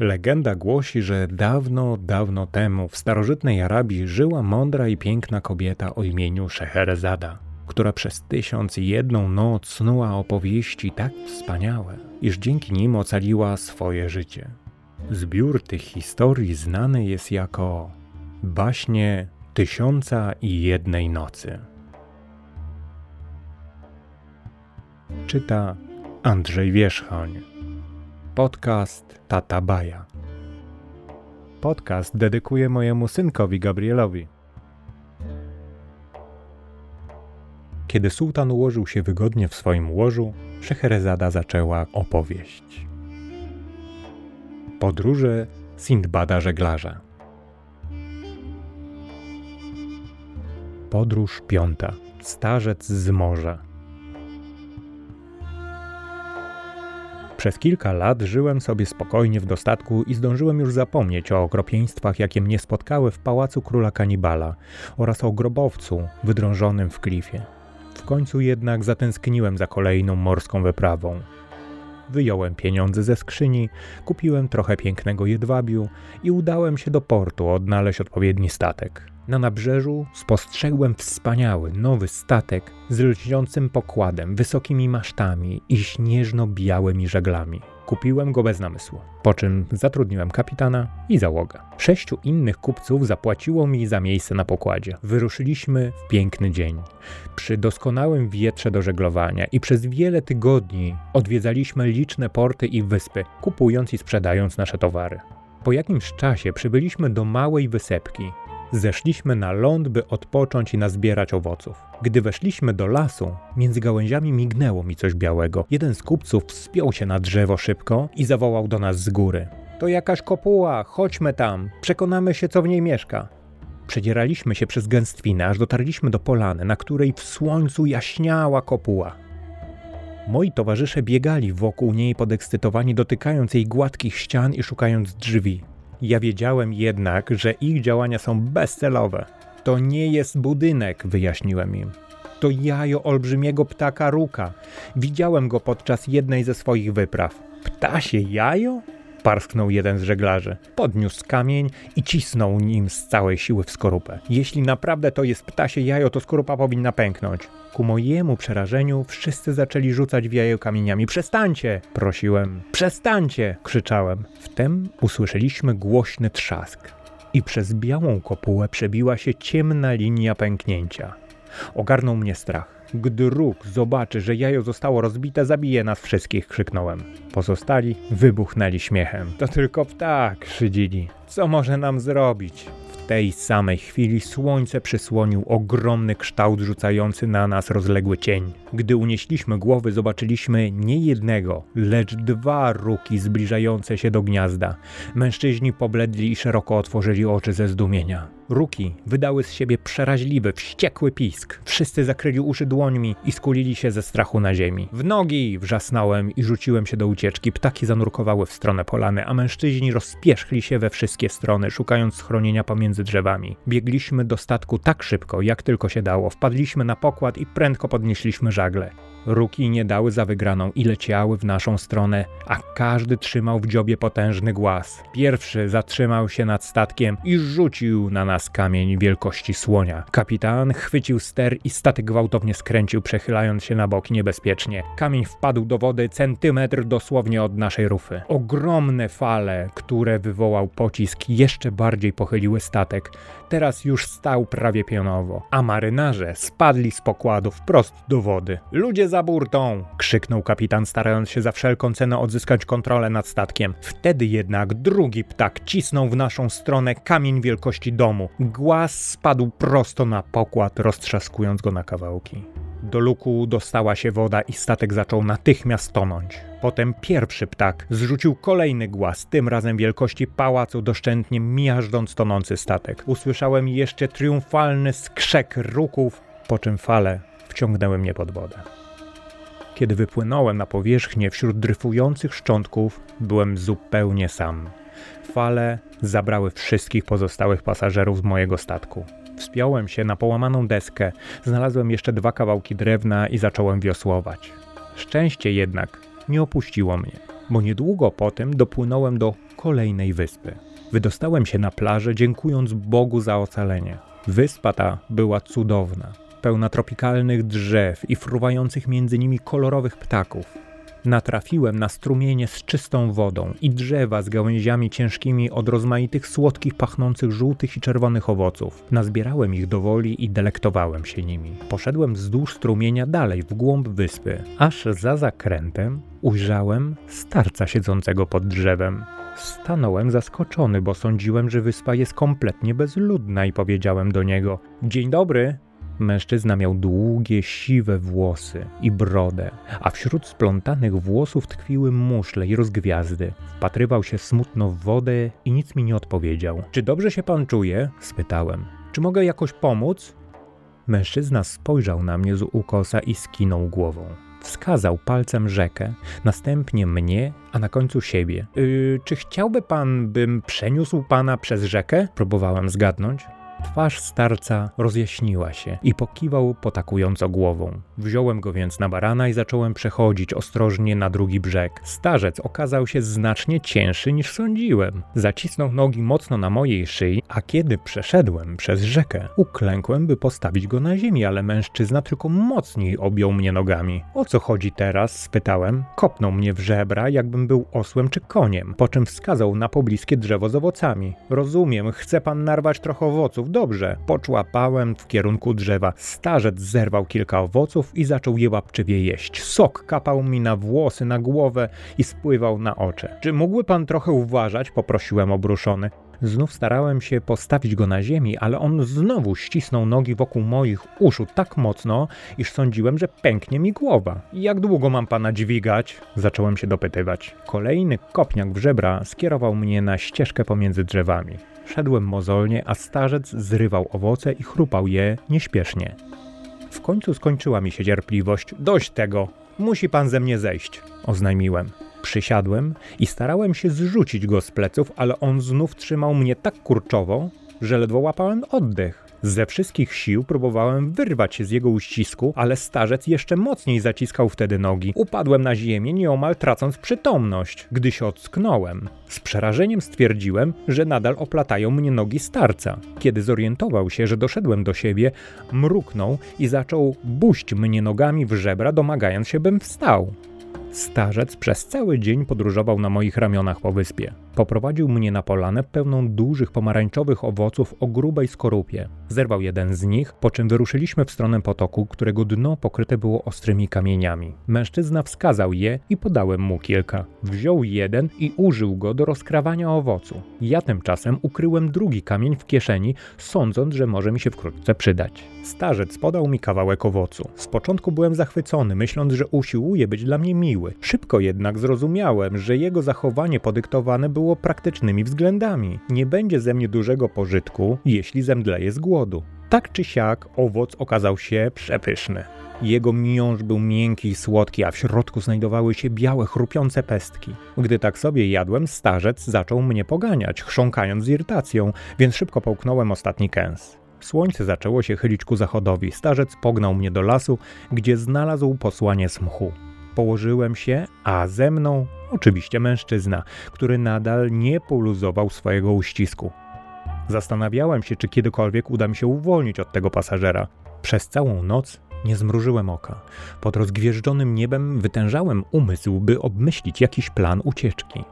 Legenda głosi, że dawno, dawno temu w starożytnej Arabii żyła mądra i piękna kobieta o imieniu Szeherezada, która przez tysiąc i jedną noc snuła opowieści tak wspaniałe, iż dzięki nim ocaliła swoje życie. Zbiór tych historii znany jest jako baśnie Tysiąca i jednej nocy. Czyta Andrzej Wierzchoń. Podcast Tata Baja. Podcast dedykuję mojemu synkowi Gabrielowi. Kiedy sułtan ułożył się wygodnie w swoim łożu, Szeherezada zaczęła opowieść. Podróże Sindbada żeglarza. Podróż piąta. Starzec z morza. Przez kilka lat żyłem sobie spokojnie w dostatku i zdążyłem już zapomnieć o okropieństwach, jakie mnie spotkały w pałacu króla kanibala oraz o grobowcu wydrążonym w klifie. W końcu jednak zatęskniłem za kolejną morską wyprawą. Wyjąłem pieniądze ze skrzyni, kupiłem trochę pięknego jedwabiu i udałem się do portu odnaleźć odpowiedni statek. Na nabrzeżu spostrzegłem wspaniały, nowy statek z lśniącym pokładem, wysokimi masztami i śnieżno-białymi żaglami. Kupiłem go bez namysłu, po czym zatrudniłem kapitana i załogę. Sześciu innych kupców zapłaciło mi za miejsce na pokładzie. Wyruszyliśmy w piękny dzień. Przy doskonałym wietrze do żeglowania i przez wiele tygodni odwiedzaliśmy liczne porty i wyspy, kupując i sprzedając nasze towary. Po jakimś czasie przybyliśmy do małej wysepki, Zeszliśmy na ląd, by odpocząć i nazbierać owoców. Gdy weszliśmy do lasu, między gałęziami mignęło mi coś białego. Jeden z kupców wspiął się na drzewo szybko i zawołał do nas z góry. To jakaś kopuła, chodźmy tam, przekonamy się, co w niej mieszka. Przedzieraliśmy się przez gęstwinę, aż dotarliśmy do polany, na której w słońcu jaśniała kopuła. Moi towarzysze biegali wokół niej podekscytowani, dotykając jej gładkich ścian i szukając drzwi. Ja wiedziałem jednak, że ich działania są bezcelowe. To nie jest budynek, wyjaśniłem im. To jajo olbrzymiego ptaka ruka. Widziałem go podczas jednej ze swoich wypraw. Ptasie jajo? Parsknął jeden z żeglarzy. Podniósł kamień i cisnął nim z całej siły w skorupę. Jeśli naprawdę to jest ptasie jajo, to skorupa powinna pęknąć. Ku mojemu przerażeniu wszyscy zaczęli rzucać w jajo kamieniami. Przestańcie! prosiłem. Przestańcie! krzyczałem. Wtem usłyszeliśmy głośny trzask i przez białą kopułę przebiła się ciemna linia pęknięcia. Ogarnął mnie strach. Gdy róg zobaczy, że jajo zostało rozbite, zabije nas wszystkich, krzyknąłem. Pozostali wybuchnęli śmiechem. To tylko ptak, szydzili. Co może nam zrobić? tej samej chwili słońce przysłonił ogromny kształt rzucający na nas rozległy cień. Gdy unieśliśmy głowy, zobaczyliśmy nie jednego, lecz dwa ruki zbliżające się do gniazda. Mężczyźni pobledli i szeroko otworzyli oczy ze zdumienia. Ruki wydały z siebie przeraźliwy, wściekły pisk. Wszyscy zakryli uszy dłońmi i skulili się ze strachu na ziemi. W nogi! wrzasnąłem i rzuciłem się do ucieczki. Ptaki zanurkowały w stronę polany, a mężczyźni rozpierzchli się we wszystkie strony, szukając schronienia pomiędzy drzewami. Biegliśmy do statku tak szybko, jak tylko się dało. Wpadliśmy na pokład i prędko podnieśliśmy żagle. Ruki nie dały za wygraną i leciały w naszą stronę, a każdy trzymał w dziobie potężny głaz. Pierwszy zatrzymał się nad statkiem i rzucił na nas kamień wielkości słonia. Kapitan chwycił ster i statek gwałtownie skręcił, przechylając się na bok niebezpiecznie. Kamień wpadł do wody centymetr dosłownie od naszej rufy. Ogromne fale, które wywołał pocisk, jeszcze bardziej pochyliły statek. Teraz już stał prawie pionowo, a marynarze spadli z pokładu wprost do wody. Ludzie za burtą! krzyknął kapitan, starając się za wszelką cenę odzyskać kontrolę nad statkiem. Wtedy jednak drugi ptak cisnął w naszą stronę kamień wielkości domu. Głaz spadł prosto na pokład, roztrzaskując go na kawałki. Do luku dostała się woda i statek zaczął natychmiast tonąć. Potem pierwszy ptak zrzucił kolejny głaz, tym razem wielkości pałacu, doszczętnie miażdżąc tonący statek. Usłyszałem jeszcze triumfalny skrzek ruków, po czym fale wciągnęły mnie pod wodę. Kiedy wypłynąłem na powierzchnię wśród dryfujących szczątków, byłem zupełnie sam. Fale zabrały wszystkich pozostałych pasażerów z mojego statku. Wspiąłem się na połamaną deskę, znalazłem jeszcze dwa kawałki drewna i zacząłem wiosłować. Szczęście jednak nie opuściło mnie. bo niedługo potem dopłynąłem do kolejnej wyspy. Wydostałem się na plażę, dziękując Bogu za ocalenie. Wyspa ta była cudowna, pełna tropikalnych drzew i fruwających między nimi kolorowych ptaków. Natrafiłem na strumienie z czystą wodą i drzewa z gałęziami ciężkimi od rozmaitych słodkich, pachnących żółtych i czerwonych owoców. Nazbierałem ich do woli i delektowałem się nimi. Poszedłem wzdłuż strumienia dalej, w głąb wyspy, aż za zakrętem ujrzałem starca siedzącego pod drzewem. Stanąłem zaskoczony, bo sądziłem, że wyspa jest kompletnie bezludna i powiedziałem do niego: Dzień dobry, Mężczyzna miał długie, siwe włosy i brodę, a wśród splątanych włosów tkwiły muszle i rozgwiazdy. Wpatrywał się smutno w wodę i nic mi nie odpowiedział. Czy dobrze się pan czuje? spytałem. Czy mogę jakoś pomóc? Mężczyzna spojrzał na mnie z ukosa i skinął głową. Wskazał palcem rzekę, następnie mnie, a na końcu siebie. Yy, czy chciałby pan, bym przeniósł pana przez rzekę? Próbowałem zgadnąć. Twarz starca rozjaśniła się i pokiwał potakująco głową. Wziąłem go więc na barana i zacząłem przechodzić ostrożnie na drugi brzeg. Starzec okazał się znacznie cięższy niż sądziłem. Zacisnął nogi mocno na mojej szyi, a kiedy przeszedłem przez rzekę, uklękłem, by postawić go na ziemi, ale mężczyzna tylko mocniej objął mnie nogami. O co chodzi teraz? spytałem. Kopnął mnie w żebra, jakbym był osłem czy koniem, po czym wskazał na pobliskie drzewo z owocami. Rozumiem, chce pan narwać trochę owoców dobrze. Poczłapałem w kierunku drzewa. Starzec zerwał kilka owoców i zaczął je łapczywie jeść. Sok kapał mi na włosy, na głowę i spływał na oczy. Czy mógłby pan trochę uważać? Poprosiłem obruszony. Znów starałem się postawić go na ziemi, ale on znowu ścisnął nogi wokół moich uszu tak mocno, iż sądziłem, że pęknie mi głowa. Jak długo mam pana dźwigać? Zacząłem się dopytywać. Kolejny kopniak w żebra skierował mnie na ścieżkę pomiędzy drzewami. Szedłem mozolnie, a starzec zrywał owoce i chrupał je nieśpiesznie. W końcu skończyła mi się cierpliwość. Dość tego! Musi pan ze mnie zejść, oznajmiłem. Przysiadłem i starałem się zrzucić go z pleców, ale on znów trzymał mnie tak kurczowo, że ledwo łapałem oddech. Ze wszystkich sił próbowałem wyrwać się z jego uścisku, ale starzec jeszcze mocniej zaciskał wtedy nogi. Upadłem na ziemię, nieomal tracąc przytomność. Gdy się ocknąłem, z przerażeniem stwierdziłem, że nadal oplatają mnie nogi starca. Kiedy zorientował się, że doszedłem do siebie, mruknął i zaczął buść mnie nogami w żebra, domagając się, bym wstał. Starzec przez cały dzień podróżował na moich ramionach po wyspie. Poprowadził mnie na polanę pełną dużych pomarańczowych owoców o grubej skorupie. Zerwał jeden z nich, po czym wyruszyliśmy w stronę potoku, którego dno pokryte było ostrymi kamieniami. Mężczyzna wskazał je i podałem mu kilka. Wziął jeden i użył go do rozkrawania owocu. Ja tymczasem ukryłem drugi kamień w kieszeni, sądząc, że może mi się wkrótce przydać. Starzec podał mi kawałek owocu. Z początku byłem zachwycony, myśląc, że usiłuje być dla mnie miły. Szybko jednak zrozumiałem, że jego zachowanie podyktowane było było praktycznymi względami. Nie będzie ze mnie dużego pożytku, jeśli zemdleję z głodu. Tak czy siak, owoc okazał się przepyszny. Jego miąższ był miękki i słodki, a w środku znajdowały się białe, chrupiące pestki. Gdy tak sobie jadłem, starzec zaczął mnie poganiać, chrząkając z irytacją, więc szybko połknąłem ostatni kęs. Słońce zaczęło się chylić ku zachodowi. Starzec pognał mnie do lasu, gdzie znalazł posłanie smchu. Położyłem się, a ze mną oczywiście mężczyzna, który nadal nie poluzował swojego uścisku. Zastanawiałem się, czy kiedykolwiek uda mi się uwolnić od tego pasażera. Przez całą noc nie zmrużyłem oka. Pod rozgwieżdżonym niebem wytężałem umysł, by obmyślić jakiś plan ucieczki.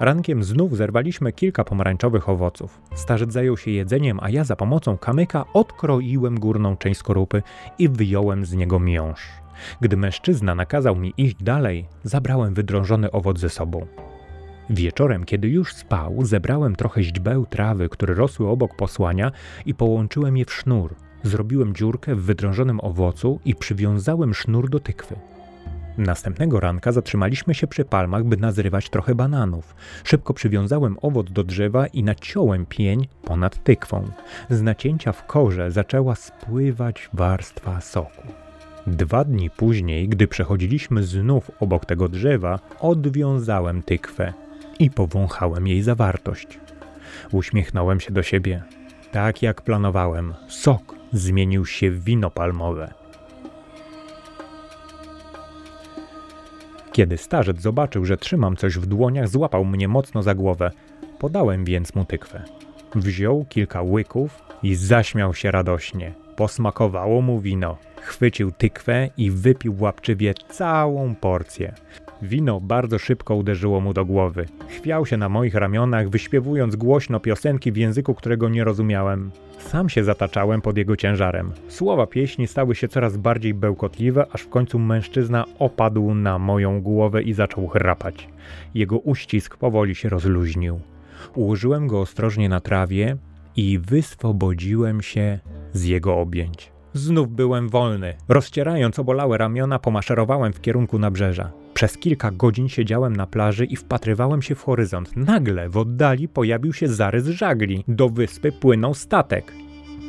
Rankiem znów zerwaliśmy kilka pomarańczowych owoców. Starzec zajął się jedzeniem, a ja za pomocą kamyka odkroiłem górną część skorupy i wyjąłem z niego miąższ. Gdy mężczyzna nakazał mi iść dalej, zabrałem wydrążony owoc ze sobą. Wieczorem, kiedy już spał, zebrałem trochę źdźbeł trawy, które rosły obok posłania i połączyłem je w sznur. Zrobiłem dziurkę w wydrążonym owocu i przywiązałem sznur do tykwy. Następnego ranka zatrzymaliśmy się przy palmach, by nazrywać trochę bananów. Szybko przywiązałem owoc do drzewa i naciąłem pień ponad tykwą. Z nacięcia w korze zaczęła spływać warstwa soku. Dwa dni później, gdy przechodziliśmy znów obok tego drzewa, odwiązałem tykwę i powąchałem jej zawartość. Uśmiechnąłem się do siebie. Tak jak planowałem, sok zmienił się w wino palmowe. Kiedy starzec zobaczył, że trzymam coś w dłoniach, złapał mnie mocno za głowę. Podałem więc mu tykwę. Wziął kilka łyków i zaśmiał się radośnie. Posmakowało mu wino. Chwycił tykwę i wypił łapczywie całą porcję. Wino bardzo szybko uderzyło mu do głowy. Chwiał się na moich ramionach, wyśpiewując głośno piosenki w języku, którego nie rozumiałem. Sam się zataczałem pod jego ciężarem. Słowa pieśni stały się coraz bardziej bełkotliwe, aż w końcu mężczyzna opadł na moją głowę i zaczął chrapać. Jego uścisk powoli się rozluźnił. Ułożyłem go ostrożnie na trawie i wyswobodziłem się z jego objęć. Znów byłem wolny. Rozcierając obolałe ramiona, pomaszerowałem w kierunku nabrzeża. Przez kilka godzin siedziałem na plaży i wpatrywałem się w horyzont. Nagle w oddali pojawił się zarys żagli. Do wyspy płynął statek.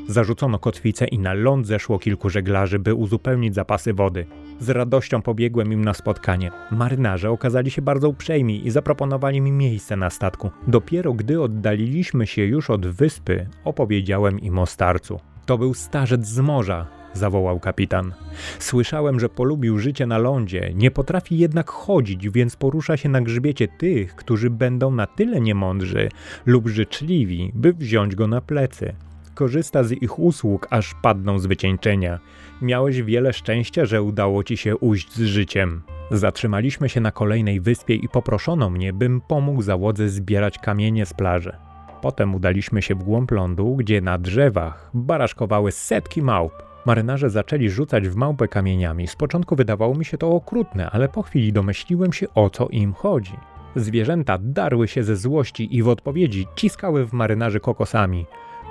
Zarzucono kotwicę i na ląd zeszło kilku żeglarzy, by uzupełnić zapasy wody. Z radością pobiegłem im na spotkanie. Marynarze okazali się bardzo uprzejmi i zaproponowali mi miejsce na statku. Dopiero gdy oddaliliśmy się już od wyspy, opowiedziałem im o starcu. To był starzec z morza, zawołał kapitan. Słyszałem, że polubił życie na lądzie, nie potrafi jednak chodzić, więc porusza się na grzbiecie tych, którzy będą na tyle niemądrzy lub życzliwi, by wziąć go na plecy. Korzysta z ich usług, aż padną z wycieńczenia. Miałeś wiele szczęścia, że udało ci się ujść z życiem. Zatrzymaliśmy się na kolejnej wyspie i poproszono mnie, bym pomógł załodze zbierać kamienie z plaży. Potem udaliśmy się w głąb lądu, gdzie na drzewach baraszkowały setki małp. Marynarze zaczęli rzucać w małpę kamieniami. Z początku wydawało mi się to okrutne, ale po chwili domyśliłem się o co im chodzi. Zwierzęta darły się ze złości i w odpowiedzi ciskały w marynarzy kokosami.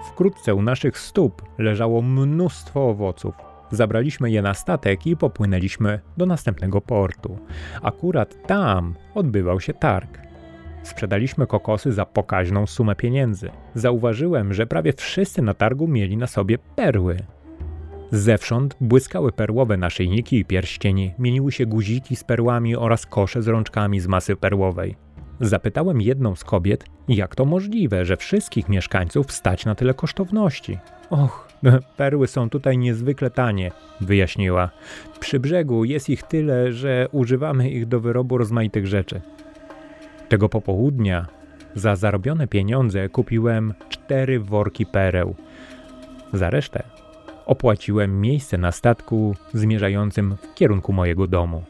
Wkrótce u naszych stóp leżało mnóstwo owoców. Zabraliśmy je na statek i popłynęliśmy do następnego portu. Akurat tam odbywał się targ. Sprzedaliśmy kokosy za pokaźną sumę pieniędzy. Zauważyłem, że prawie wszyscy na targu mieli na sobie perły. Zewsząd błyskały perłowe naszyjniki i pierścienie, mieniły się guziki z perłami oraz kosze z rączkami z masy perłowej. Zapytałem jedną z kobiet, jak to możliwe, że wszystkich mieszkańców stać na tyle kosztowności. Och, perły są tutaj niezwykle tanie, wyjaśniła. Przy brzegu jest ich tyle, że używamy ich do wyrobu rozmaitych rzeczy. Tego popołudnia za zarobione pieniądze kupiłem cztery worki pereł. Za resztę opłaciłem miejsce na statku zmierzającym w kierunku mojego domu.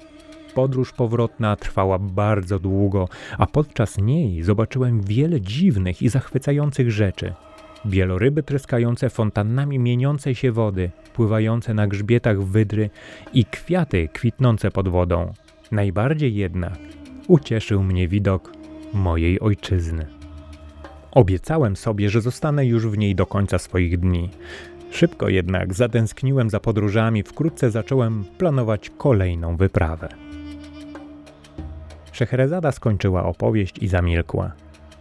Podróż powrotna trwała bardzo długo, a podczas niej zobaczyłem wiele dziwnych i zachwycających rzeczy. Wieloryby tryskające fontannami mieniącej się wody, pływające na grzbietach wydry i kwiaty kwitnące pod wodą. Najbardziej jednak ucieszył mnie widok mojej ojczyzny. Obiecałem sobie, że zostanę już w niej do końca swoich dni. Szybko jednak zatęskniłem za podróżami, wkrótce zacząłem planować kolejną wyprawę. Szeherezada skończyła opowieść i zamilkła.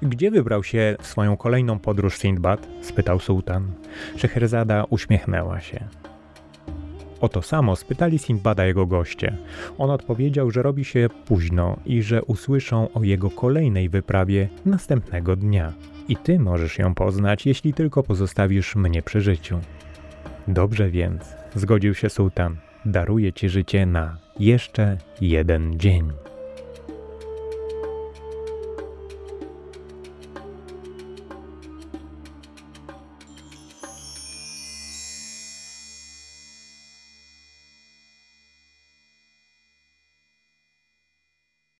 Gdzie wybrał się w swoją kolejną podróż Sindbad? spytał sułtan. Szeherzada uśmiechnęła się. O to samo spytali Sindbada jego goście. On odpowiedział, że robi się późno i że usłyszą o jego kolejnej wyprawie następnego dnia. I ty możesz ją poznać, jeśli tylko pozostawisz mnie przy życiu. Dobrze więc, zgodził się sułtan. Daruję ci życie na jeszcze jeden dzień.